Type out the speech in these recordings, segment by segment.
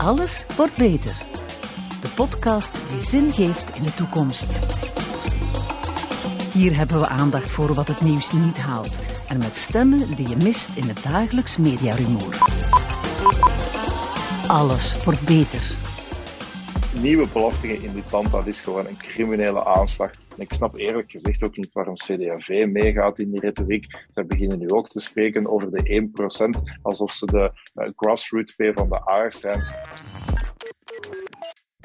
Alles wordt beter. De podcast die zin geeft in de toekomst. Hier hebben we aandacht voor wat het nieuws niet haalt en met stemmen die je mist in het dagelijks mediarumoer. Alles wordt beter. Nieuwe belastingen in dit land, dat is gewoon een criminele aanslag. Ik snap eerlijk gezegd ook niet waarom CD&V meegaat in die retoriek. Ze beginnen nu ook te spreken over de 1%, alsof ze de uh, grassroots P van de A zijn.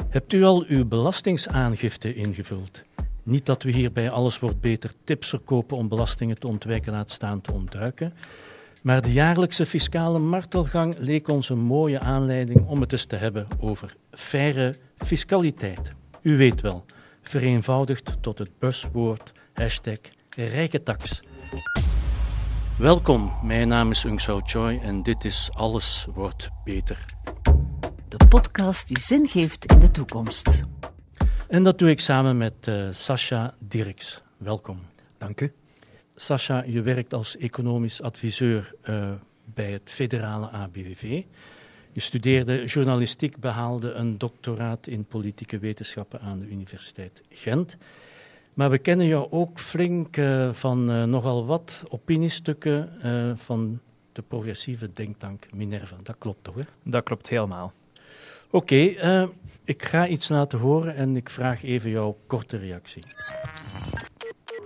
Hebt u al uw belastingsaangifte ingevuld? Niet dat we hier bij Alles wordt beter tips verkopen om belastingen te ontwijken, laat staan te ontduiken. Maar de jaarlijkse fiscale martelgang leek ons een mooie aanleiding om het eens te hebben over faire fiscaliteit. U weet wel, vereenvoudigd tot het buswoord hashtag rijke tax. Welkom, mijn naam is Ung Sao Choi en dit is Alles wordt beter. De podcast die zin geeft in de toekomst. En dat doe ik samen met uh, Sascha Dirks. Welkom. Dank u. Sascha, je werkt als economisch adviseur uh, bij het federale ABVV. Je studeerde journalistiek, behaalde een doctoraat in politieke wetenschappen aan de Universiteit Gent. Maar we kennen jou ook flink uh, van uh, nogal wat opiniestukken uh, van de progressieve denktank Minerva. Dat klopt toch? Hè? Dat klopt helemaal. Oké, okay, ik ga iets laten horen en ik vraag even jouw korte reactie.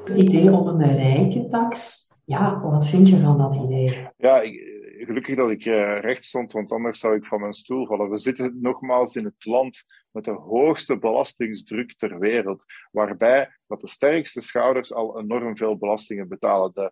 Het idee om een rijke tax, ja, wat vind je van dat idee? Ja, ik, gelukkig dat ik uh, recht stond, want anders zou ik van mijn stoel vallen. We zitten nogmaals in het land met de hoogste belastingsdruk ter wereld, waarbij dat de sterkste schouders al enorm veel belastingen betalen.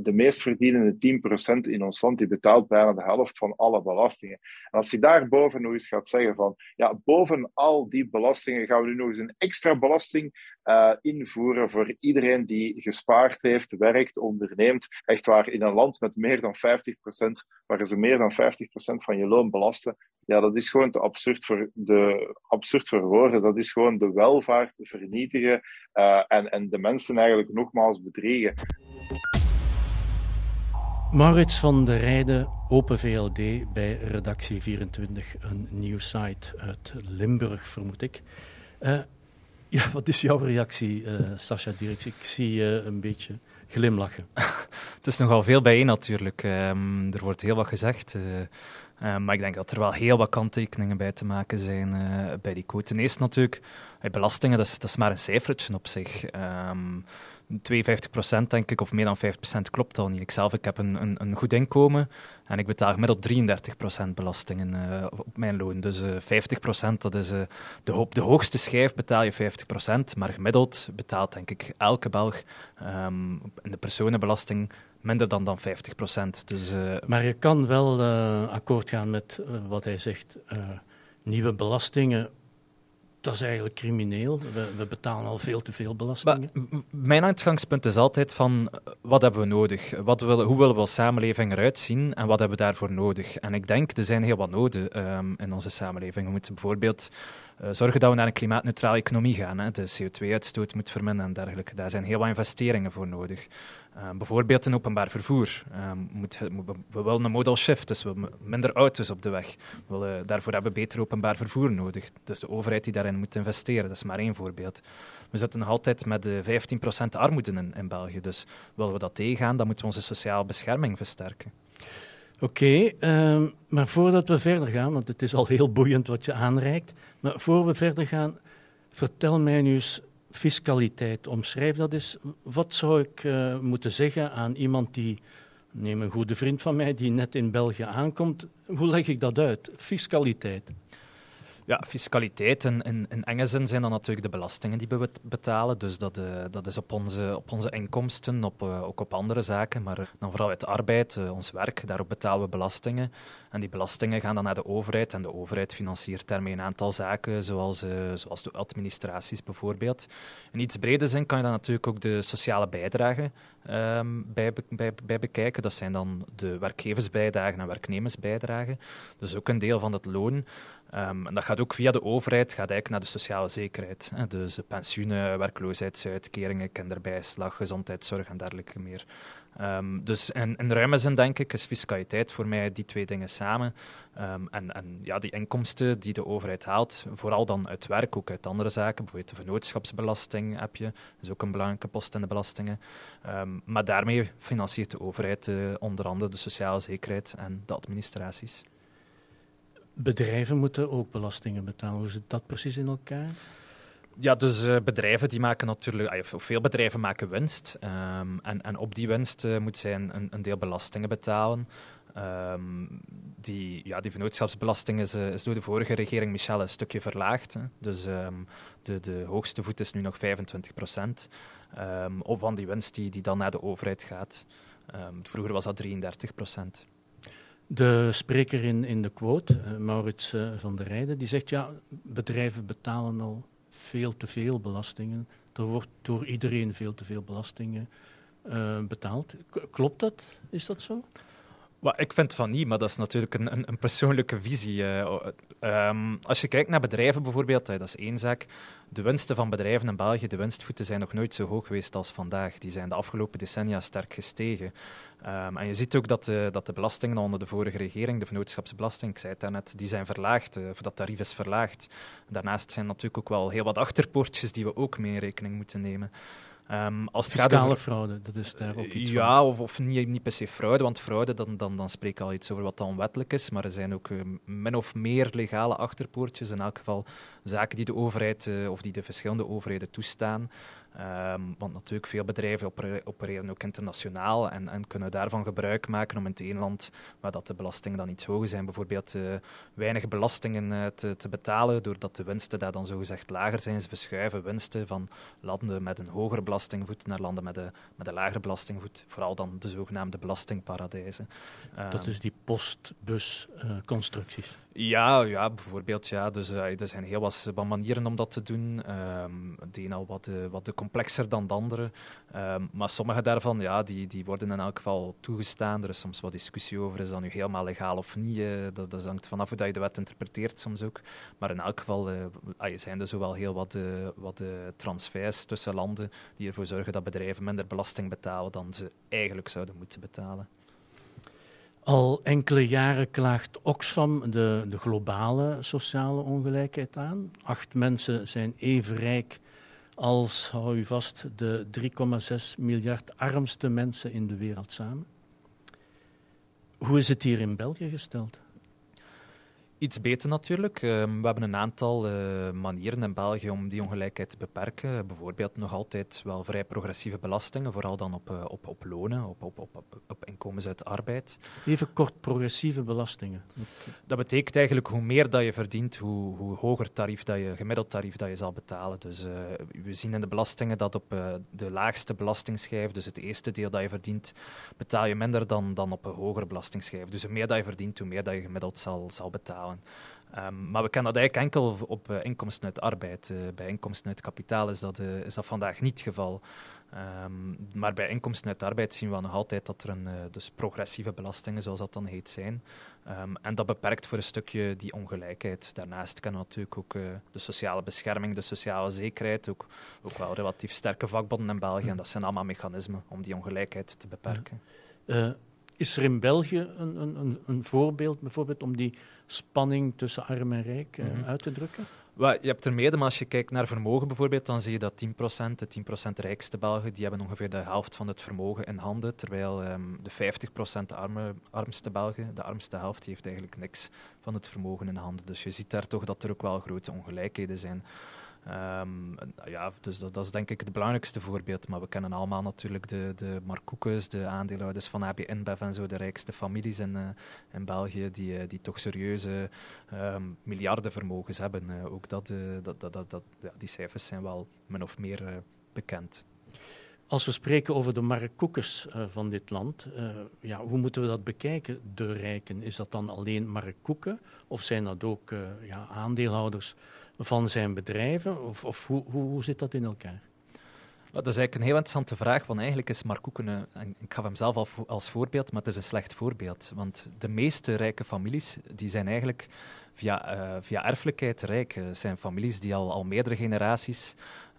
De meest verdienende 10% in ons land die betaalt bijna de helft van alle belastingen. En als je daarboven nog eens gaat zeggen van, ja, boven al die belastingen gaan we nu nog eens een extra belasting uh, invoeren voor iedereen die gespaard heeft, werkt, onderneemt. Echt waar, in een land met meer dan 50%, waar ze meer dan 50% van je loon belasten, ja, dat is gewoon te absurd voor, de, absurd voor woorden. Dat is gewoon de welvaart vernietigen uh, en, en de mensen eigenlijk nogmaals bedriegen. Maurits van der Rijden, Open VLD bij Redactie 24, een nieuw site uit Limburg, vermoed ik. Uh, ja, wat is jouw reactie, uh, Sascha Dirks? Ik zie je een beetje glimlachen. Het is nogal veel bijeen natuurlijk. Um, er wordt heel wat gezegd. Uh, maar ik denk dat er wel heel wat kanttekeningen bij te maken zijn bij die quote. Ten eerste natuurlijk, belastingen, dat is, dat is maar een cijfertje op zich. Um, 52% denk ik, of meer dan 5% klopt al niet. Ik zelf ik heb een, een, een goed inkomen en ik betaal gemiddeld 33% belastingen uh, op mijn loon. Dus uh, 50% dat is uh, de, de hoogste schijf betaal je 50%, maar gemiddeld betaalt denk ik elke Belg um, in de personenbelasting minder dan, dan 50%. Dus, maar je kan wel akkoord gaan met wat hij zegt. nieuwe belastingen, dat is eigenlijk crimineel. We, we, betalen al veel te veel belastingen. Maar, mijn uitgangspunt is altijd van, wat hebben we nodig? Wat willen, hoe willen we als samenleving eruit zien en wat hebben we daarvoor nodig? En ik denk, er zijn heel wat noden um, in onze samenleving. We moeten bijvoorbeeld uh, zorgen dat we naar een klimaatneutrale economie gaan. Hè. De CO2-uitstoot moet verminderen en dergelijke. Daar zijn heel wat investeringen voor nodig. Uh, bijvoorbeeld in openbaar vervoer. Uh, moet, we willen een modal shift, dus we minder auto's op de weg. We daarvoor hebben we beter openbaar vervoer nodig. Dus de overheid die daarin moet investeren, dat is maar één voorbeeld. We zitten nog altijd met de 15% armoede in, België, dus willen we dat tegengaan, dan moeten we onze sociale bescherming versterken. Oké, uh, maar voordat we verder gaan, want het is al heel boeiend wat je aanreikt, maar voor we verder gaan, vertel mij nu eens fiscaliteit. Omschrijf dat eens. Wat zou ik uh, moeten zeggen aan iemand die, neem een goede vriend van mij, die net in België aankomt. Hoe leg ik dat uit? Fiscaliteit. Ja, fiscaliteit in, in, enge zin zijn dan natuurlijk de belastingen die we betalen. Dus dat, uh, dat is op onze, op onze inkomsten, op, uh, ook op andere zaken. Maar dan vooral uit arbeid, uh, ons werk, daarop betalen we belastingen. En die belastingen gaan dan naar de overheid. En de overheid financiert daarmee een aantal zaken, zoals, zoals de administraties bijvoorbeeld. In iets breder zin kan je dan natuurlijk ook de sociale bijdrage um, bij, bij, bij bekijken. Dat zijn dan de werkgeversbijdragen en werknemersbijdragen. Is ook een deel van het loon. Um, en dat gaat ook via de overheid, gaat eigenlijk naar de sociale zekerheid. Hè. Dus pensioenen, werkloosheidsuitkeringen, kinderbijslag, gezondheidszorg en dergelijke meer. Ehm, dus in, in ruime zin denk ik is fiscaliteit voor mij die twee dingen samen. Ehm, en, en ja, die inkomsten die de overheid haalt, vooral dan uit werk, ook uit andere zaken, bijvoorbeeld de vennootschapsbelasting heb je, is ook een belangrijke post in de belastingen. Ehm, maar daarmee financiert de overheid uh, onder andere de sociale zekerheid en de administraties. Bedrijven moeten ook belastingen betalen. Hoe zit dat precies in elkaar? Ja, dus uh, bedrijven die maken natuurlijk, of veel bedrijven maken winst. Um, en, en op die winst uh, moet zij een, een, deel belastingen betalen. Um, die, ja, die vennootschapsbelasting is, uh, is, door de vorige regering Michel een stukje verlaagd. Hè. Dus um, de, de hoogste voet is nu nog 25 procent. van die winst die, die dan naar de overheid gaat. vroeger was dat 33 procent. De spreker in, in de quote, Maurits van der Rijden, die zegt ja, bedrijven betalen al veel te veel belastingen. Er wordt door iedereen veel te veel belastingen uh, betaald. klopt dat? Is dat zo? Well, ik vind van niet, maar dat is natuurlijk een, een, een persoonlijke visie. Uh, um, als je kijkt naar bedrijven bijvoorbeeld, dat is één zaak. De winsten van bedrijven in België, de winstvoeten zijn nog nooit zo hoog geweest als vandaag. Die zijn de afgelopen decennia sterk gestegen. Um, en je ziet ook dat de, dat de belastingen onder de vorige regering, de vennootschapsbelasting, ik zei het daarnet, die zijn verlaagd, uh, of dat tarief is verlaagd. Daarnaast zijn natuurlijk ook wel heel wat achterpoortjes die we ook mee in rekening moeten nemen. Um, als het gaat over... fraude, dat is daar ook iets Ja, of, of niet, niet per se fraude, want fraude, dan, dan, dan spreek ik al iets over wat dan wettelijk is, maar er zijn ook uh, min of meer legale achterpoortjes, in elk geval zaken die de overheid uh, of die de verschillende overheden toestaan. Um, want natuurlijk, veel bedrijven opereren ook internationaal en, en, kunnen daarvan gebruik maken om in het een land, waar dat de belastingen dan iets hoger zijn, bijvoorbeeld uh, weinig belastingen uh, te, te, betalen, doordat de winsten daar dan zogezegd lager zijn. Ze verschuiven winsten van landen met een hogere belastingvoet naar landen met, de, met een lagere belastingvoet, vooral dan de zogenaamde belastingparadijzen. Um, dat is die postbusconstructies. Ja, ja, bijvoorbeeld. Ja. Dus uh, er zijn heel wat, manieren om dat te doen. Um, de een al wat, uh, wat complexer dan de andere. Um, maar sommige daarvan ja, die, die worden in elk geval toegestaan. Er is soms wat discussie over, is dat nu helemaal legaal of niet? Uh, dat, dat hangt vanaf hoe dat je de wet interpreteert soms ook. Maar in elk geval zijn er zowel heel wat, wat transfers tussen landen die ervoor zorgen dat bedrijven minder belasting betalen dan ze eigenlijk zouden moeten betalen. Al enkele jaren klaagt Oxfam de, de globale sociale ongelijkheid aan. Acht mensen zijn even rijk als, hou u vast, de 3,6 miljard armste mensen in de wereld samen. Hoe is het hier in België gesteld? Iets beter natuurlijk. Ehm, we hebben een aantal uh, manieren in België om die ongelijkheid te beperken. Bijvoorbeeld nog altijd wel vrij progressieve belastingen, vooral dan op, uh, op, op lonen, op, op, op, op inkomens uit arbeid. Even kort, progressieve belastingen. Dat betekent eigenlijk hoe meer dat je verdient, hoe, hoe hoger tarief dat je, gemiddeld tarief dat je zal betalen. Dus uh, we zien in de belastingen dat op de laagste belastingschijf, dus het eerste deel dat je verdient, betaal je minder dan, dan op een hogere belastingschijf. Dus hoe meer dat je verdient, hoe meer dat je gemiddeld zal, zal betalen. Um, maar we kennen dat eigenlijk enkel op uh, inkomsten uit arbeid. Uh, bij inkomsten uit kapitaal is dat, uh, is dat vandaag niet het geval. Um, maar bij inkomsten uit arbeid zien we nog altijd dat er een, dus progressieve belastingen, zoals dat dan heet, zijn. Um, en dat beperkt voor een stukje die ongelijkheid. Daarnaast kennen we natuurlijk ook de sociale bescherming, de sociale zekerheid, ook, ook wel relatief sterke vakbonden in België. En dat zijn allemaal mechanismen om die ongelijkheid te beperken. Is er in België een, een, een voorbeeld bijvoorbeeld om die spanning tussen arm en rijk mm -hmm. uit te drukken? Well, je hebt er mede, maar als je kijkt naar vermogen bijvoorbeeld, dan zie je dat 10%, de 10% rijkste Belgen, die hebben ongeveer de helft van het vermogen in handen, terwijl um, de 50% arme, armste Belgen, de armste helft, die heeft eigenlijk niks van het vermogen in handen. Dus je ziet daar toch dat er ook wel grote ongelijkheden zijn. Um, ja, dus dat, dat, is denk ik het belangrijkste voorbeeld. Maar we kennen allemaal natuurlijk de, de Marcoekes, de aandeelhouders van ABN InBev en zo, de rijkste families in, uh, in België, die, uh, die toch serieuze um, miljardenvermogens hebben. Uh, ook dat, dat, dat, dat, ja, die cijfers zijn wel min of meer bekend. Als we spreken over de markkoekers uh, van dit land, ja, hoe moeten we dat bekijken, de rijken? Is dat dan alleen markkoeken of zijn dat ook ja, aandeelhouders van zijn bedrijven? Of, of hoe, hoe, hoe zit dat in elkaar? Dat is eigenlijk een heel interessante vraag, want eigenlijk is Mark Koeken, ik gaf hem zelf als voorbeeld, maar het is een slecht voorbeeld. Want de meeste rijke families, die zijn eigenlijk via, via erfelijkheid rijk. Het zijn families die al, al meerdere generaties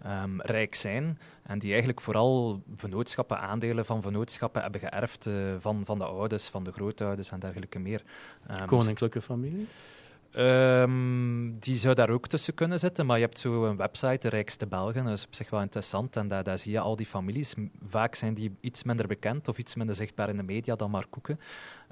um, rijk zijn en die eigenlijk vooral vennootschappen, aandelen van vennootschappen hebben geërfd van, van de ouders, van de grootouders en dergelijke meer. Um, Koninklijke familie? Um, die zou daar ook tussen kunnen zitten, maar je hebt zo een website, de Rijkste Belgen, dat is op zich wel interessant. En daar, daar zie je al die families. Vaak zijn die iets minder bekend of iets minder zichtbaar in de media dan maar Koeken.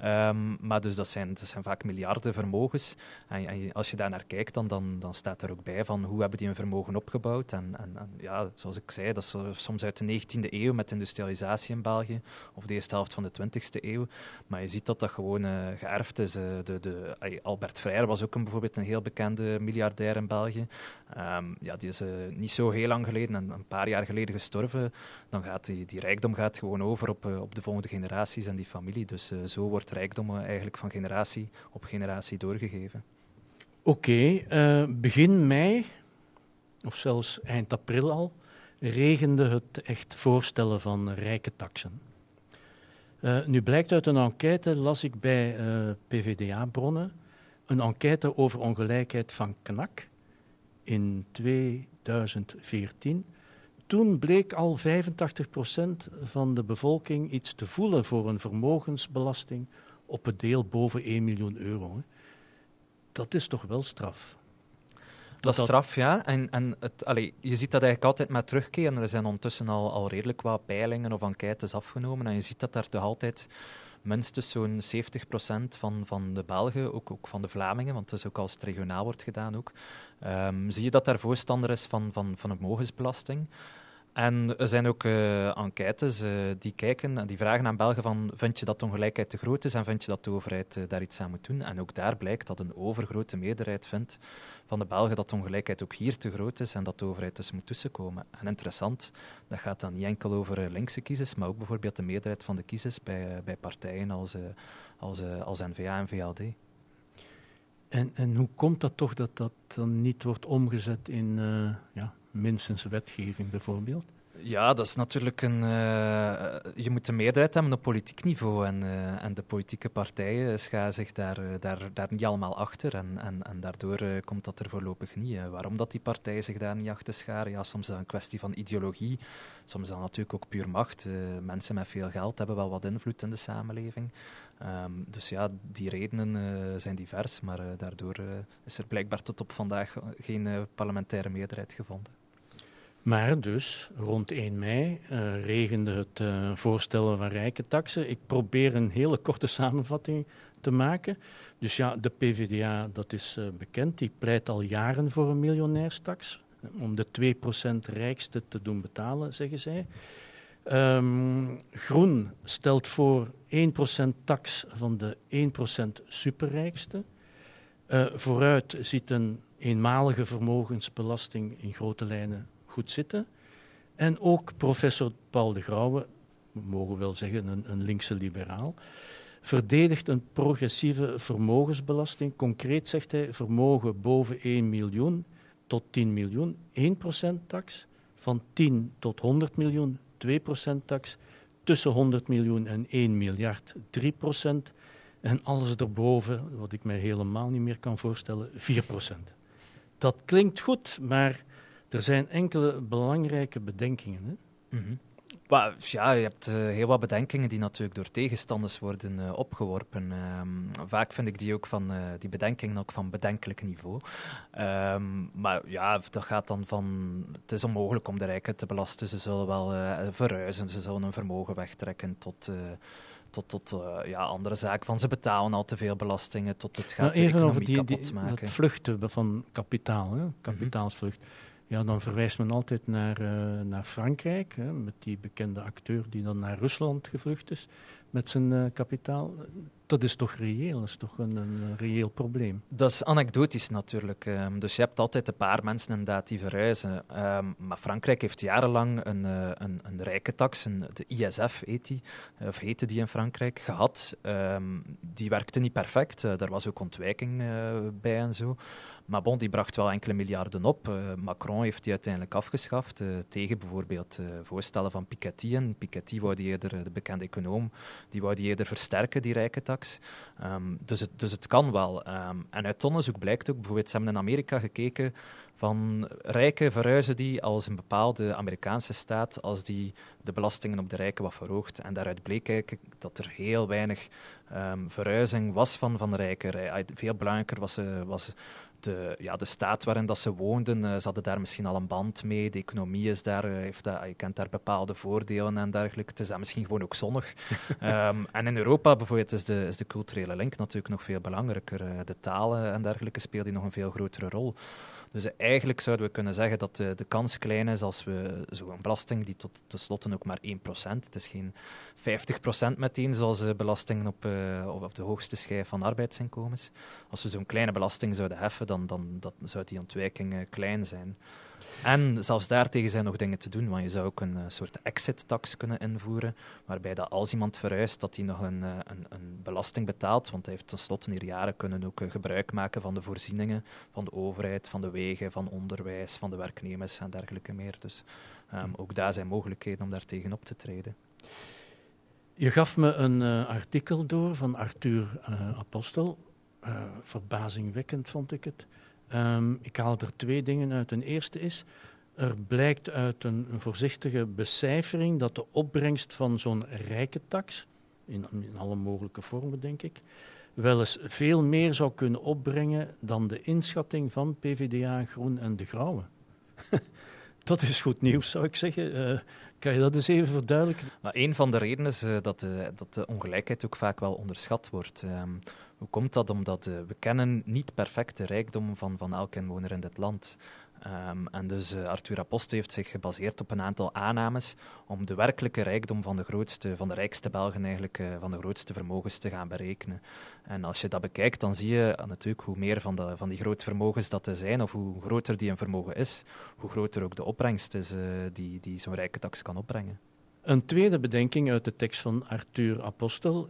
Um, maar dus dat zijn, zijn vaak miljarden vermogens. En, als je daar naar kijkt, dan, dan, dan staat er ook bij van hoe hebben die hun vermogen opgebouwd. En, en, ja, zoals ik zei, dat is soms uit de 19e eeuw met industrialisatie in België, of de eerste helft van de 20e eeuw. Maar je ziet dat dat gewoon uh, geërfd is. Uh, de, de, Albert Freire was ook een, bijvoorbeeld een heel bekende miljardair in België. Um, ja, die is niet zo heel lang geleden, een, een, paar jaar geleden gestorven. Dan gaat die, die rijkdom gaat gewoon over op, op de volgende generaties en die familie. Dus zo wordt rijkdommen eigenlijk van generatie op generatie doorgegeven. Oké, uh, begin mei, of zelfs eind april al, regende het echt voorstellen van rijke taxen. Uh, nu blijkt uit een enquête, las ik bij uh, PVDA-bronnen, een enquête over ongelijkheid van KNAK in 2014 toen bleek al 85% van de bevolking iets te voelen voor een vermogensbelasting op het deel boven 1 miljoen euro. Hè. Dat is toch wel straf? Dat is straf, ja. En, en het, allee, je ziet dat eigenlijk altijd met terugkeren. Er zijn ondertussen al, al redelijk wat peilingen of enquêtes afgenomen. En je ziet dat daar toch altijd minstens zo'n 70% van, van de Belgen, ook, ook van de Vlamingen, want dat is ook als het regionaal wordt gedaan ook, um, zie je dat daar voorstander is van, van, van een mogensbelasting. En er zijn ook uh, enquêtes uh, die kijken en die vragen aan Belgen van vind je dat ongelijkheid te groot is en vind je dat de overheid uh, daar iets aan moet doen. En ook daar blijkt dat een overgrote meerderheid vindt van de Belgen dat ongelijkheid ook hier te groot is en dat de overheid dus moet tussenkomen. En interessant, dat gaat dan niet enkel over linkse kiezers, maar ook bijvoorbeeld de meerderheid van de kiezers bij, bij partijen als, als, als N-VA en VLD. En, en hoe komt dat toch dat dat dan niet wordt omgezet in ja, minstens wetgeving bijvoorbeeld? Ja, dat is natuurlijk een. Uh, je moet een meerderheid hebben op politiek niveau. En, uh, en de politieke partijen scharen zich daar, daar, daar niet allemaal achter. En, en, en daardoor komt dat er voorlopig niet. waarom dat die partijen zich daar niet achter scharen? Ja, soms is dat een kwestie van ideologie. Soms is dat natuurlijk ook puur macht. mensen met veel geld hebben wel wat invloed in de samenleving. Um, dus ja, die redenen zijn divers. Maar daardoor is er blijkbaar tot op vandaag geen parlementaire meerderheid gevonden. Maar dus, rond 1 mei, uh, regende het uh, voorstellen van rijke taxen. Ik probeer een hele korte samenvatting te maken. Dus ja, de PvdA, dat is uh, bekend, die pleit al jaren voor een miljonairstax. Om de 2% rijkste te doen betalen, zeggen zij. Um, Groen stelt voor 1% tax van de 1% superrijkste. vooruit ziet een eenmalige vermogensbelasting in grote lijnen goed zitten. En ook professor Paul de Grauwe, we mogen wel zeggen een, een linkse liberaal, verdedigt een progressieve vermogensbelasting. Concreet zegt hij vermogen boven 1 miljoen tot 10 miljoen, 1% tax. Van 10 tot 100 miljoen, 2% tax. Tussen 100 miljoen en 1 miljard, 3%. En alles erboven, wat ik mij helemaal niet meer kan voorstellen, 4%. Dat klinkt goed, maar er zijn enkele belangrijke bedenkingen. Hè? Mm ja, je hebt uh, heel wat bedenkingen die natuurlijk door tegenstanders worden uh, opgeworpen. Um, vaak vind ik die ook van uh, die bedenkingen ook van bedenkelijk niveau. Um, maar ja, dat gaat dan van het is onmogelijk om de rijken te belasten. Ze zullen wel verhuizen, ze zullen hun vermogen wegtrekken tot tot, tot uh, ja, andere zaken. Van ze betalen al te veel belastingen, tot het gaat nou, even over die, die, maken. Het vluchten van kapitaal, hè? kapitaalsvlucht. Mm -hmm ja, dan verwijst men altijd naar, uh, naar Frankrijk, hè, met die bekende acteur die dan naar Rusland gevlucht is met zijn uh, kapitaal. Dat is toch reëel, dat is toch een, een reëel probleem. Dat is anekdotisch natuurlijk. Um, dus je hebt altijd een paar mensen inderdaad die verhuizen. Um, maar Frankrijk heeft jarenlang een, uh, een, een rijke tax, de ISF heet die, of heette die in Frankrijk, gehad. Um, die werkte niet perfect, daar was ook ontwijking bij en zo. Maar bon, die bracht wel enkele miljarden op. Macron heeft die uiteindelijk afgeschaft, tegen bijvoorbeeld voorstellen van Piketty. En Piketty wou die eerder, de bekende econoom, die wou die eerder versterken, die rijke tax. Um, dus, het, dus het kan wel. Um, en uit onderzoek blijkt ook, bijvoorbeeld, ze hebben in Amerika gekeken van rijken verhuizen die als een bepaalde Amerikaanse staat, als die de belastingen op de rijken wat verhoogt. En daaruit bleek eigenlijk dat er heel weinig um, verhuizing was van, van rijken. Veel belangrijker was, uh, was de, ja, de staat waarin dat ze woonden. Uh, ze hadden daar misschien al een band mee. De economie is daar, uh, heeft dat, je kent daar bepaalde voordelen en dergelijke. Het is daar misschien gewoon ook zonnig. um, en in Europa bijvoorbeeld is de, is de culturele link natuurlijk nog veel belangrijker. de talen en dergelijke spelen die nog een veel grotere rol. Dus eigenlijk zouden we kunnen zeggen dat de, de kans klein is als we zo'n belasting, die tot tenslotte ook maar 1%, het is geen 50% meteen zoals belasting op, uh, op de hoogste schijf van arbeidsinkomens. Als we zo'n kleine belasting zouden heffen, dan, dan dat, zou die ontwijking uh, klein zijn. En zelfs daartegen zijn nog dingen te doen, want je zou ook een uh, soort exit-tax kunnen invoeren, waarbij dat als iemand verhuist, dat hij nog een, uh, een, een, belasting betaalt, want hij heeft tenslotte hier jaren kunnen ook uh, gebruik maken van de voorzieningen van de overheid, van de wegen, van onderwijs, van de werknemers en dergelijke meer. Dus um, ook daar zijn mogelijkheden om daar tegen op te treden. Je gaf me een artikel door van Arthur Apostel. verbazingwekkend vond ik het. Um, ik haal er twee dingen uit. Ten eerste is, er blijkt uit een, een voorzichtige becijfering dat de opbrengst van zo'n rijke tax, in, alle mogelijke vormen denk ik, wel eens veel meer zou kunnen opbrengen dan de inschatting van PvdA, Groen en De Grauwe. dat is goed nieuws, zou ik zeggen. Uh, kan je dat eens even verduidelijken? Maar een van de redenen is uh, dat, de, dat de ongelijkheid ook vaak wel onderschat wordt. Um, hoe komt dat? Omdat uh, we kennen niet perfect de rijkdom van, van elke inwoner in dit land. Um, en dus uh, Arthur Aposte heeft zich gebaseerd op een aantal aannames om de werkelijke rijkdom van de, grootste, van de rijkste Belgen, eigenlijk, uh, van de grootste vermogens te gaan berekenen. En als je dat bekijkt, dan zie je natuurlijk hoe meer van, de, van die grote vermogens dat er zijn, of hoe groter die een vermogen is, hoe groter ook de opbrengst is die, die zo'n rijke tax kan opbrengen. Een tweede bedenking uit de tekst van Arthur Apostel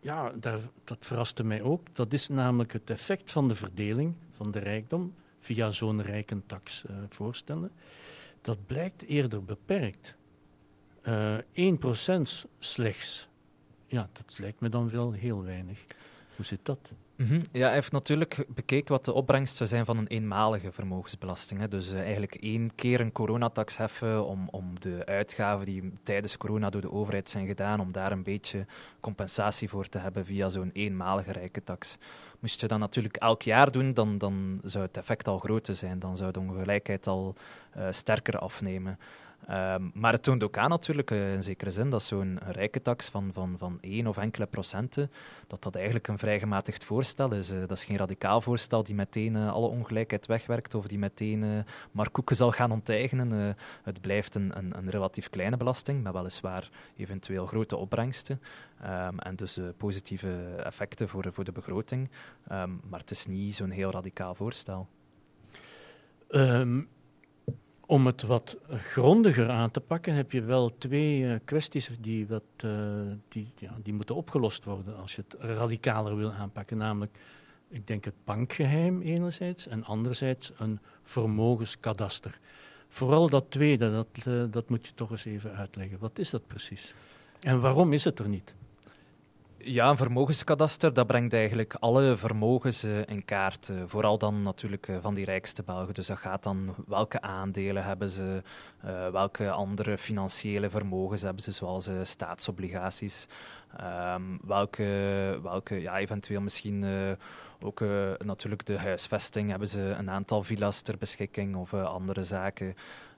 ja, daar, dat verraste mij ook. Dat is namelijk het effect van de verdeling van de rijkdom via zo'n rijkentax uh, voorstellen. Dat blijkt eerder beperkt. Uh, eh, 1% slechts. Ja, dat lijkt me dan wel heel weinig. Hoe zit dat? Mhm. Ja, hij heeft natuurlijk bekeken wat de opbrengst zou zijn van een eenmalige vermogensbelasting. Hè. Dus uh, eigenlijk één keer een coronatax heffen om, om de uitgaven die tijdens corona door de overheid zijn gedaan, om daar een beetje compensatie voor te hebben via zo'n eenmalige rijke tax. Moest je dat natuurlijk elk jaar doen, dan, dan zou het effect al groter zijn. Dan zou de ongelijkheid al uh, sterker afnemen. Um, maar het toont ook aan natuurlijk, uh, in zekere zin, dat zo'n rijke tax van, van, van één of enkele procenten, dat dat eigenlijk een vrij gematigd voorstel is. Uh, dat is geen radicaal voorstel die meteen uh, alle ongelijkheid wegwerkt of die meteen maar koeken zal gaan onteigenen. het blijft een, een, een, relatief kleine belasting, maar weliswaar eventueel grote opbrengsten. Um, en dus positieve effecten voor, voor de begroting. Um, maar het is niet zo'n heel radicaal voorstel. Om het wat grondiger aan te pakken, heb je wel twee uh, kwesties die, wat, uh, die, ja, die moeten opgelost worden als je het radicaler wil aanpakken. Namelijk, ik denk het bankgeheim enerzijds en anderzijds een vermogenskadaster. Vooral dat tweede, dat, uh, dat moet je toch eens even uitleggen. Wat is dat precies? En waarom is het er niet? Ja, een vermogenskadaster dat brengt eigenlijk alle vermogens uh, in kaart. Uh, vooral dan natuurlijk uh, van die rijkste Belgen. Dus dat gaat dan welke aandelen hebben ze, welke andere financiële vermogens hebben ze, zoals staatsobligaties. Um, welke, welke ja, eventueel misschien ook natuurlijk de huisvesting hebben ze een aantal villa's ter beschikking of andere zaken.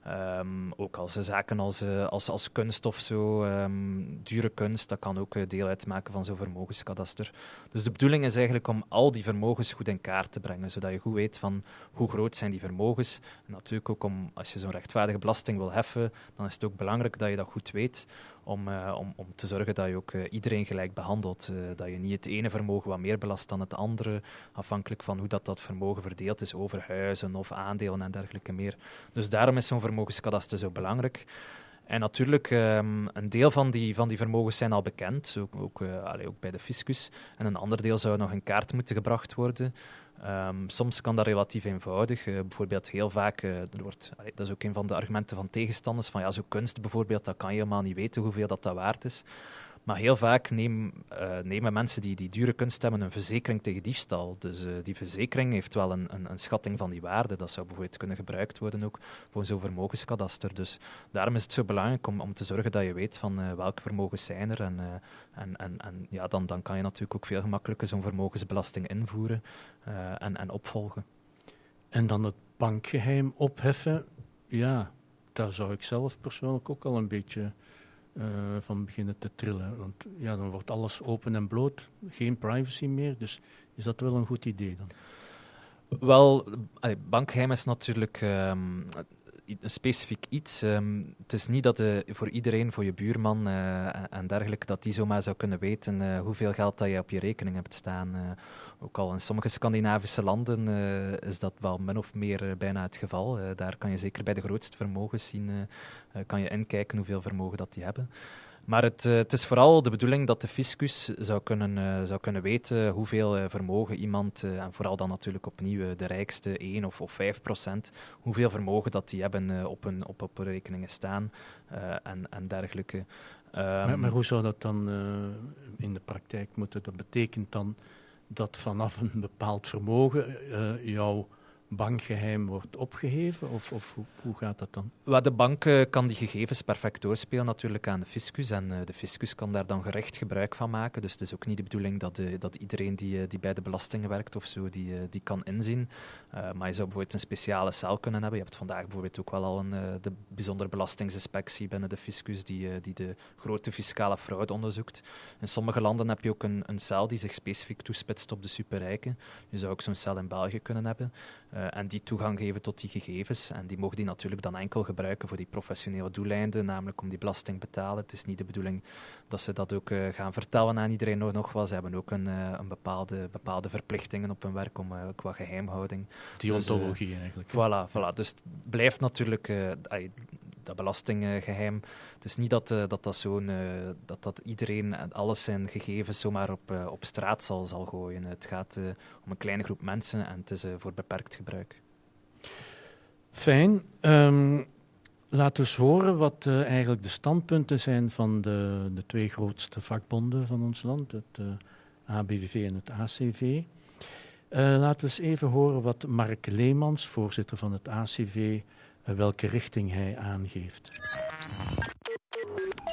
Um, ook als zaken als, uh, als, als kunst of zo, um, dure kunst, dat kan ook uh, deel uitmaken van zo'n vermogenskadaster. Dus de bedoeling is eigenlijk om al die vermogens goed in kaart te brengen, zodat je goed weet van hoe groot zijn die vermogens. En natuurlijk ook om, als je zo'n rechtvaardige belasting wil heffen, dan is het ook belangrijk dat je dat goed weet, om, uh, om, om te zorgen dat je ook uh, iedereen gelijk behandelt. Uh, dat je niet het ene vermogen wat meer belast dan het andere, afhankelijk van hoe dat, dat vermogen verdeeld is over huizen of aandelen en dergelijke meer. Dus daarom is zo'n vermogenskadaster zo belangrijk. En natuurlijk, um, een deel van die, van die vermogens zijn al bekend, ook, ook, ook bij de fiscus. En een ander deel zou nog in kaart moeten gebracht worden. Ehm, soms kan dat relatief eenvoudig. Uh, bijvoorbeeld heel vaak, uh, wordt, dat is ook een van de argumenten van tegenstanders, van ja, zo kunst bijvoorbeeld, dat kan je helemaal niet weten hoeveel dat, dat waard is. Maar heel vaak uh, nemen mensen die, die dure kunst hebben een verzekering tegen diefstal. Dus uh, die verzekering heeft wel een, een, een, schatting van die waarde. Dat zou bijvoorbeeld kunnen gebruikt worden ook voor zo'n vermogenskadaster. Dus daarom is het zo belangrijk om, om te zorgen dat je weet van uh, welke vermogens zijn er. En, en, en, en ja, dan, dan kan je natuurlijk ook veel gemakkelijker zo'n vermogensbelasting invoeren en, en opvolgen. En dan het bankgeheim opheffen, ja, daar zou ik zelf persoonlijk ook al een beetje uh, van beginnen te trillen. Want ja, dan wordt alles open en bloot, geen privacy meer. Dus is dat wel een goed idee dan? Wel, bankgeheim is natuurlijk um, een specifiek iets. Um, het is niet dat de, voor iedereen, voor je buurman uh, en dergelijke, dat die zomaar zou kunnen weten uh, hoeveel geld dat je op je rekening hebt staan. Ook al in sommige Scandinavische landen is dat wel min of meer bijna het geval. daar kan je zeker bij de grootste vermogens zien, kan je inkijken hoeveel vermogen dat die hebben. Maar het, uh, het, is vooral de bedoeling dat de fiscus zou kunnen, uh, zou kunnen weten hoeveel uh, vermogen iemand, en vooral dan natuurlijk opnieuw de rijkste 1 of, of 5 procent, hoeveel vermogen dat die hebben op, hun, op, op rekeningen staan en, en dergelijke. Maar, maar, hoe zou dat dan in de praktijk moeten? Dat betekent dan dat vanaf een bepaald vermogen jouw bankgeheim wordt opgeheven? Of, of hoe, gaat dat dan? Well, de bank uh, kan die gegevens perfect doorspelen natuurlijk aan de fiscus. En uh, de fiscus kan daar dan gerecht gebruik van maken. Dus het is ook niet de bedoeling dat, de, dat iedereen die, die bij de belastingen werkt of zo, die, die kan inzien. maar je zou bijvoorbeeld een speciale cel kunnen hebben. Je hebt vandaag bijvoorbeeld ook wel al een, de bijzondere belastingsinspectie binnen de fiscus die, die de grote fiscale fraude onderzoekt. In sommige landen heb je ook een, een cel die zich specifiek toespitst op de superrijken. Je zou ook zo'n cel in België kunnen hebben. Uh, en die toegang geven tot die gegevens. En die mogen die natuurlijk dan enkel gebruiken voor die professionele doeleinden, namelijk om die belasting te betalen. Het is niet de bedoeling dat ze dat ook uh, gaan vertellen aan iedereen nog, nog wel. Ze hebben ook een, uh, een bepaalde, bepaalde verplichtingen op hun werk om qua geheimhouding. Deontologie dus, eigenlijk. Voilà, voilà. Dus het blijft natuurlijk dat belastinggeheim. Het is niet dat uh, dat, dat, zo'n, uh, dat, dat iedereen alles zijn gegevens zomaar op, uh, op straat zal, zal gooien. Het gaat om een kleine groep mensen en het is voor beperkt gebruik. Fijn. Um, we eens horen wat eigenlijk de standpunten zijn van de, de twee grootste vakbonden van ons land, het ABVV en het ACV. laten we eens even horen wat Mark Leemans, voorzitter van het ACV, welke richting hij aangeeft.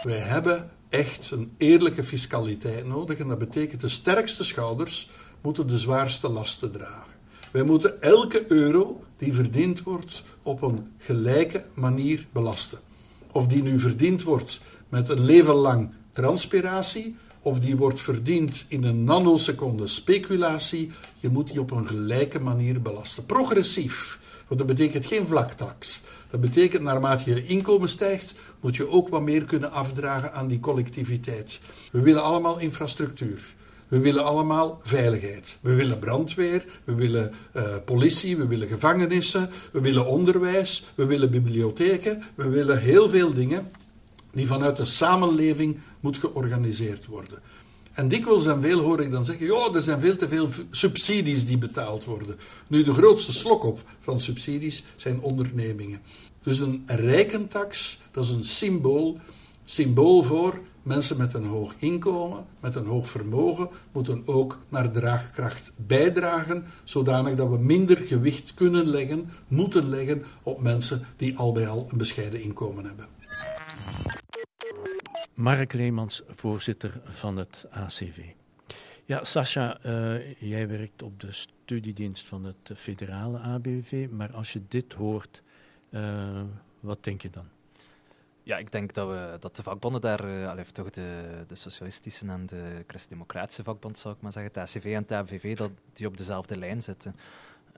Wij hebben echt een eerlijke fiscaliteit nodig en dat betekent de sterkste schouders moeten de zwaarste lasten dragen. Wij moeten elke euro die verdiend wordt op een gelijke manier belasten. Of die nu verdiend wordt met een leven lang transpiratie, of die wordt verdiend in een nanoseconde speculatie, je moet die op een gelijke manier belasten. Progressief. Want dat betekent geen vlaktax. Dat betekent naarmate je inkomen stijgt, moet je ook wat meer kunnen afdragen aan die collectiviteit. We willen allemaal infrastructuur. We willen allemaal veiligheid. We willen brandweer, we willen uh, politie, we willen gevangenissen, we willen onderwijs, we willen bibliotheken, we willen heel veel dingen die vanuit de samenleving moet georganiseerd worden. En dikwijls en veel hoor ik dan zeggen, ja, er zijn veel te veel subsidies die betaald worden. Nu, de grootste slok op van subsidies zijn ondernemingen. Dus een rijkentax, dat is een symbool, symbool voor mensen met een hoog inkomen, met een hoog vermogen, moeten ook naar draagkracht bijdragen, zodanig dat we minder gewicht kunnen leggen, moeten leggen op mensen die al bij al een bescheiden inkomen hebben. Mark Leemans, voorzitter van het ACV. Ja, Sascha, uh, jij werkt op de studiedienst van het federale ABV, maar als je dit hoort, uh, wat denk je dan? Ja, ik denk dat, we, dat de vakbonden daar, uh, toch de, de socialistische en de christdemocratische vakbond, zou ik maar zeggen, het ACV en het ABV, dat die op dezelfde lijn zitten.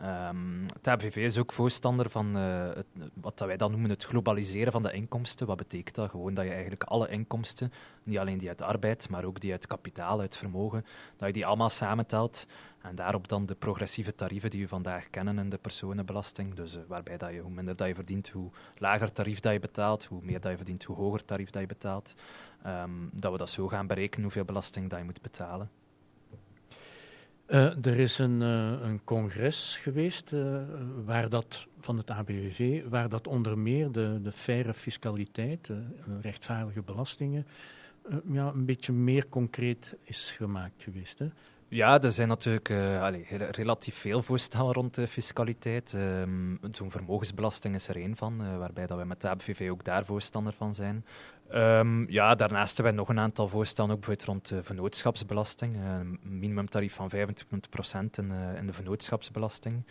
Um, het ABVV is ook voorstander van uh, het, wat wij dan noemen het globaliseren van de inkomsten. Wat betekent dat? Gewoon dat je eigenlijk alle inkomsten, niet alleen die uit arbeid, maar ook die uit kapitaal, uit vermogen, dat je die allemaal samentelt en daarop dan de progressieve tarieven die we vandaag kennen in de personenbelasting. Dus uh, waarbij dat je, hoe minder dat je verdient, hoe lager tarief dat je betaalt, hoe meer dat je verdient, hoe hoger tarief dat je betaalt. Um, dat we dat zo gaan berekenen, hoeveel belasting dat je moet betalen. Uh, er is een, uh, een congres geweest uh, waar dat, van het ABWV, waar dat onder meer de, de faire fiscaliteit, rechtvaardige belastingen, ja, een beetje meer concreet is gemaakt geweest. Hè? Ja, er zijn natuurlijk uh, relatief veel voorstellen rond de fiscaliteit. Um, Zo'n vermogensbelasting is er één van, waarbij dat wij met de ABVV ook daar voorstander van zijn. Um, ja, daarnaast hebben wij nog een aantal voorstellen, ook bijvoorbeeld rond de vennootschapsbelasting. Uh, een minimumtarief van 25% in, in de vennootschapsbelasting.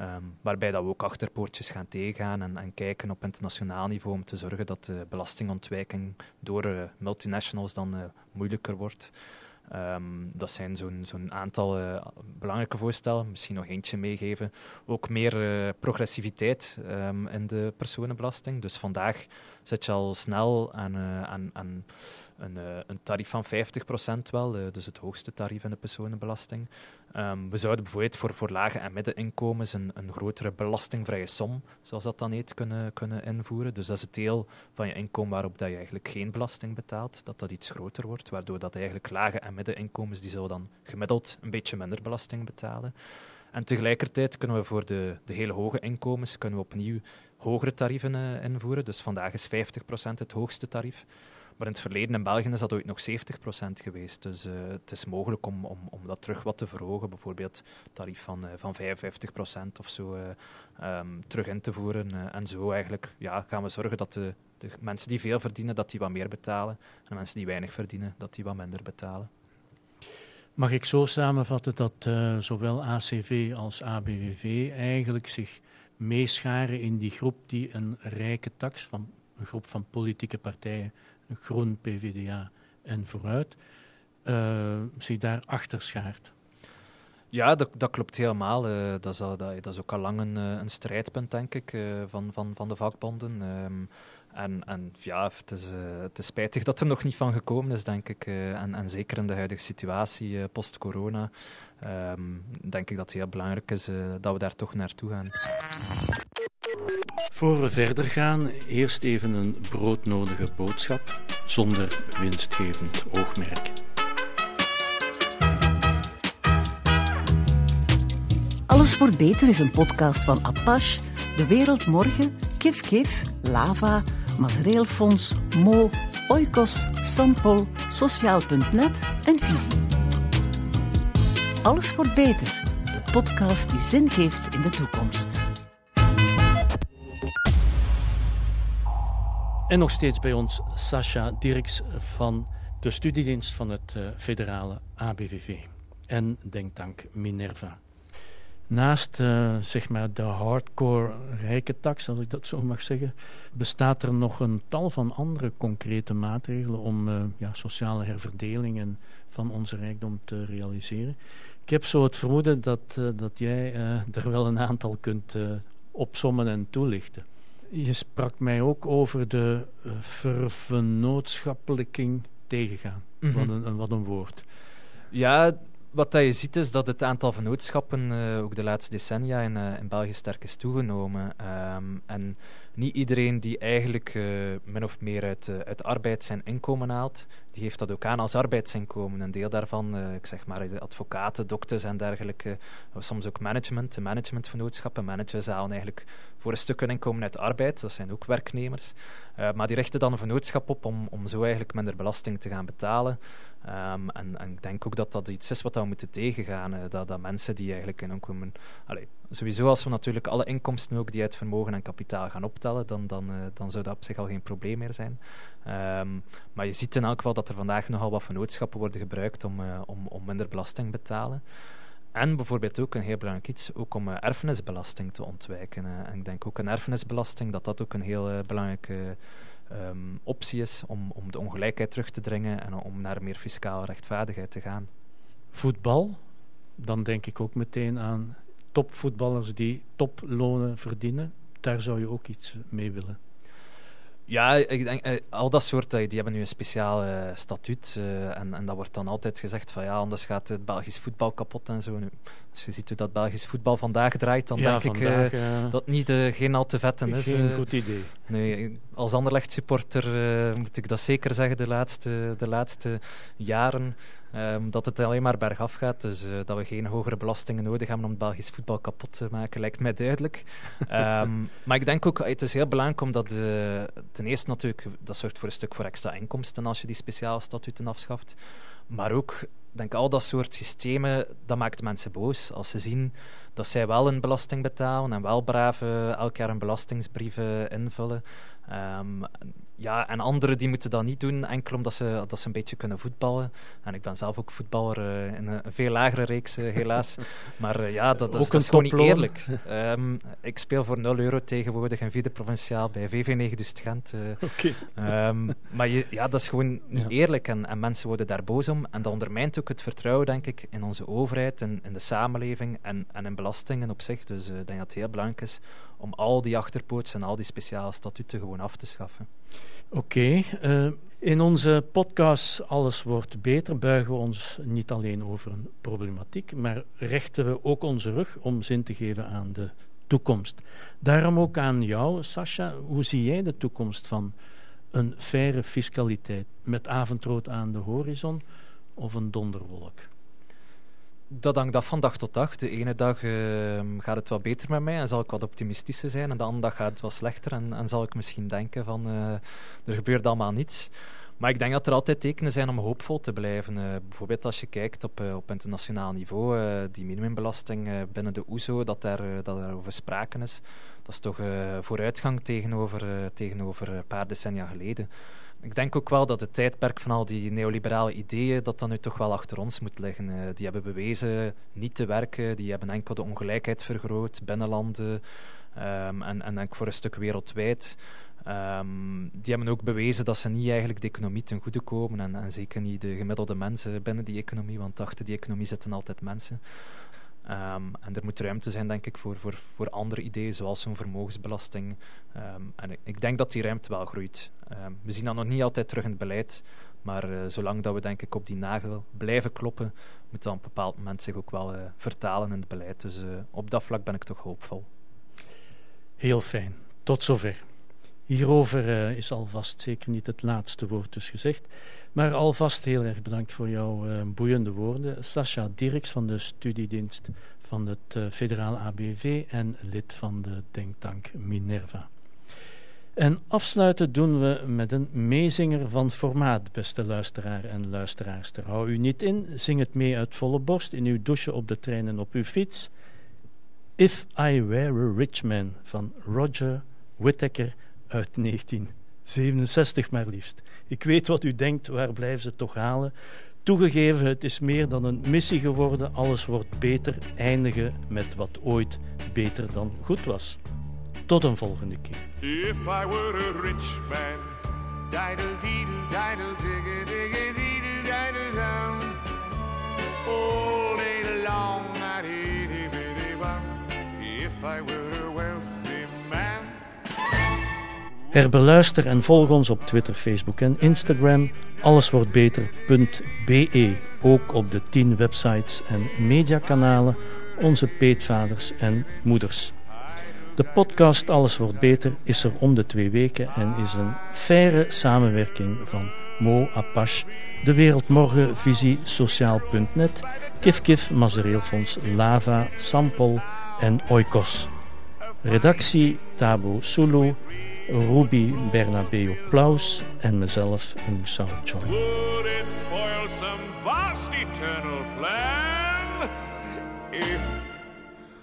Um, waarbij dat we ook achterpoortjes gaan tegengaan en, en, kijken op internationaal niveau om te zorgen dat de belastingontwijking door multinationals dan moeilijker wordt. Um, dat zijn zo'n aantal belangrijke voorstellen. Misschien nog eentje meegeven. Ook meer progressiviteit in de personenbelasting. Dus vandaag zit je al snel aan, aan een, uh, een, tarief van 50% wel, uh, dus het hoogste tarief in de personenbelasting. Um, we zouden bijvoorbeeld voor, voor lage en middeninkomens een, een grotere belastingvrije som, zoals dat dan heet, kunnen, kunnen invoeren. Dus dat is het deel van je inkomen waarop dat je eigenlijk geen belasting betaalt, dat dat iets groter wordt, waardoor dat eigenlijk lage en middeninkomens, die zullen dan gemiddeld een beetje minder belasting betalen. En tegelijkertijd kunnen we voor de, de hele hoge inkomens kunnen we opnieuw hogere tarieven uh, invoeren. Dus vandaag is 50% het hoogste tarief. Maar in het verleden in België is dat ooit nog 70% geweest. Dus uh, het is mogelijk om, om, om dat terug wat te verhogen. Bijvoorbeeld tarief van, uh, van 55% of zo um, terug in te voeren. en zo eigenlijk ja, gaan we zorgen dat de, de mensen die veel verdienen, dat die wat meer betalen. En de mensen die weinig verdienen, dat die wat minder betalen. Mag ik zo samenvatten dat zowel ACV als ABVV eigenlijk zich meescharen in die groep die een rijke tax van een groep van politieke partijen Groen, PVDA en Vooruit, uh, zich daar achter schaart. Ja, dat, dat klopt helemaal. Uh, dat, is dat, dat, is ook al lang een, eh, een strijdpunt, denk ik, van, van, van de vakbonden. Um, en, en ja, het is, het is spijtig dat er nog niet van gekomen is, denk ik. en, en zeker in de huidige situatie, post-corona, um, denk ik dat het heel belangrijk is dat we daar toch naartoe gaan. Voor we verder gaan, eerst even een broodnodige boodschap zonder winstgevend oogmerk. Alles wordt beter is een podcast van Apache, De Wereld Morgen, Kif Kif, Lava, Mazereel Mo, Oikos, Sampol, Sociaal.net en Visie. Alles wordt beter, de podcast die zin geeft in de toekomst. En nog steeds bij ons Sascha Dirks van de studiedienst van het uh, federale ABVV en denktank Minerva. Naast uh, zeg maar de hardcore rijke tax, als ik dat zo mag zeggen, bestaat er nog een tal van andere concrete maatregelen om uh, ja, sociale herverdeling en van onze rijkdom te realiseren. Ik heb zo het vermoeden dat, dat jij er wel een aantal kunt opsommen en toelichten. Je sprak mij ook over de vervennootschappelijking tegengaan. Mm -hmm. wat, een, wat een woord. Ja, wat je ziet is dat het aantal vennootschappen uh, ook de laatste decennia in, uh, in België sterk is toegenomen. Um, en niet iedereen die eigenlijk uh, min of meer uit, uit arbeid zijn inkomen haalt, die heeft dat ook aan als arbeidsinkomen. Een deel daarvan, ik zeg maar, de advocaten, dokters en dergelijke, soms ook management, de managementvennootschappen. Managers halen eigenlijk voor een stuk hun inkomen uit arbeid, dat zijn ook werknemers. maar die richten dan een vennootschap op om, om zo eigenlijk minder belasting te gaan betalen. Um, en, en, ik denk ook dat dat iets is wat we moeten tegengaan. Dat, dat mensen die eigenlijk in inkomen. Allee, sowieso, als we natuurlijk alle inkomsten ook die uit vermogen en kapitaal gaan optellen, dan, dan, uh, dan zou dat op zich al geen probleem meer zijn. Um, maar je ziet in elk geval dat er vandaag nogal wat vennootschappen worden gebruikt om, uh, om, om minder belasting te betalen. En bijvoorbeeld ook een heel belangrijk iets, ook om erfenisbelasting te ontwijken. en ik denk ook een erfenisbelasting, dat dat ook een heel belangrijke um, optie is om, om de ongelijkheid terug te dringen en om naar meer fiscale rechtvaardigheid te gaan. Voetbal, dan denk ik ook meteen aan topvoetballers die toplonen verdienen. Daar zou je ook iets mee willen. Ja, ik denk, eh, al dat soort, eh, die hebben nu een speciaal uh, statuut. Uh, en, en dat wordt dan altijd gezegd van ja, anders gaat het Belgisch voetbal kapot en zo. Nu, als je ziet hoe dat Belgisch voetbal vandaag draait, dan ja, denk vandaag, ik dat niet, geen al te vetten is. Geen goed idee. Nee, als Anderlecht-supporter uh, moet ik dat zeker zeggen de laatste, de laatste jaren. Um, dat het alleen maar bergaf gaat. Dus uh, dat we geen hogere belastingen nodig hebben om het Belgisch voetbal kapot te maken, lijkt mij duidelijk. Um, maar ik denk ook, het is heel belangrijk omdat de, ten eerste natuurlijk, dat zorgt voor een stuk voor extra inkomsten als je die speciale statuten afschaft. Maar ook, denk al dat soort systemen, dat maakt mensen boos. Als ze zien dat zij wel een belasting betalen en wel braaf elk jaar een belastingsbrief invullen. Um, ja, en anderen die moeten dat niet doen, enkel omdat ze, dat ze een beetje kunnen voetballen. En ik ben zelf ook voetballer uh, in een, veel lagere reeks, uh, helaas. maar uh, ja, dat, dat, dat is gewoon niet eerlijk. Um, ik speel voor 0 euro tegenwoordig in vierde provinciaal bij VV9 dus Gent. Okay. Um, maar je, ja, dat is gewoon niet ja. eerlijk en, en, mensen worden daar boos om. En dat ondermijnt ook het vertrouwen, denk ik, in onze overheid, in, in de samenleving en, en in belastingen op zich. Dus ik denk dat het heel belangrijk is om al die achterpoorts en al die speciale statuten gewoon af te schaffen. Oké. Uh, in onze podcast Alles wordt beter buigen we ons niet alleen over een problematiek, maar rechten we ook onze rug om zin te geven aan de toekomst. Daarom ook aan jou, Sascha. Hoe zie jij de toekomst van een faire fiscaliteit met avondrood aan de horizon of een donderwolk? Dat hangt af van dag tot dag. De ene dag uh, gaat het wat beter met mij en zal ik wat optimistischer zijn. En de andere dag gaat het wat slechter en, en zal ik misschien denken van uh, er gebeurt allemaal niets. Maar ik denk dat er altijd tekenen zijn om hoopvol te blijven. Uh, bijvoorbeeld als je kijkt op, op internationaal niveau, die minimumbelasting binnen de OESO, e dat daar, dat er over sprake is. Dat is toch vooruitgang tegenover, tegenover een paar decennia geleden. Ik denk ook wel dat het tijdperk van al die neoliberale ideeën, dat dan nu toch wel achter ons moet liggen. Uh, die hebben bewezen niet te werken, die hebben enkel de ongelijkheid vergroot binnen landen um, en, en denk voor een stuk wereldwijd. Um, die hebben ook bewezen dat ze niet eigenlijk de economie ten goede komen en, en zeker niet de gemiddelde mensen binnen die economie, want achter die economie zitten altijd mensen. Um, en er moet ruimte zijn, denk ik, voor, voor, voor andere ideeën, zoals zo'n vermogensbelasting. Um, en ik denk dat die ruimte wel groeit. Um, we zien dat nog niet altijd terug in het beleid, maar uh, zolang dat we, denk ik, op die nagel blijven kloppen, moet dat op een bepaald moment zich ook wel uh, vertalen in het beleid. Dus uh, op dat vlak ben ik toch hoopvol. Heel fijn. Tot zover. Hierover is alvast zeker niet het laatste woord dus gezegd. Maar alvast heel erg bedankt voor jouw uh, boeiende woorden. Sascha Dirks van de studiedienst van het uh, federaal ABV en lid van de denktank Minerva. En afsluiten doen we met een meezinger van formaat, beste luisteraar en luisteraarster. Hou u niet in, zing het mee uit volle borst in uw douche, op de trein en op uw fiets. If I Were a Rich Man van Roger Whittaker uit 1967 maar liefst. Ik weet wat u denkt, waar blijven ze toch halen? Toegegeven, het is meer dan een missie geworden. Alles wordt beter. Eindigen met wat ooit beter dan goed was. Tot een volgende keer. If I were a rich man, If I Herbeluister en volg ons op Twitter, Facebook en Instagram. Alleswortbeter.be. Ook op de 10 websites en mediakanalen. Onze peetvaders en moeders. De podcast Alles wordt beter is er om de twee weken en is een faire samenwerking van Mo Apache, De Wereldmorgen, Visie Sociaal.net, Kif Kif, Mazereelfonds, Lava, Sampol en Oikos. Redactie Tabo Sulu, Ruby Bernabeu Plaus en mezelf Moussa Choi. Would it spoil some vast eternal plan if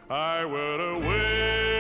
I were away?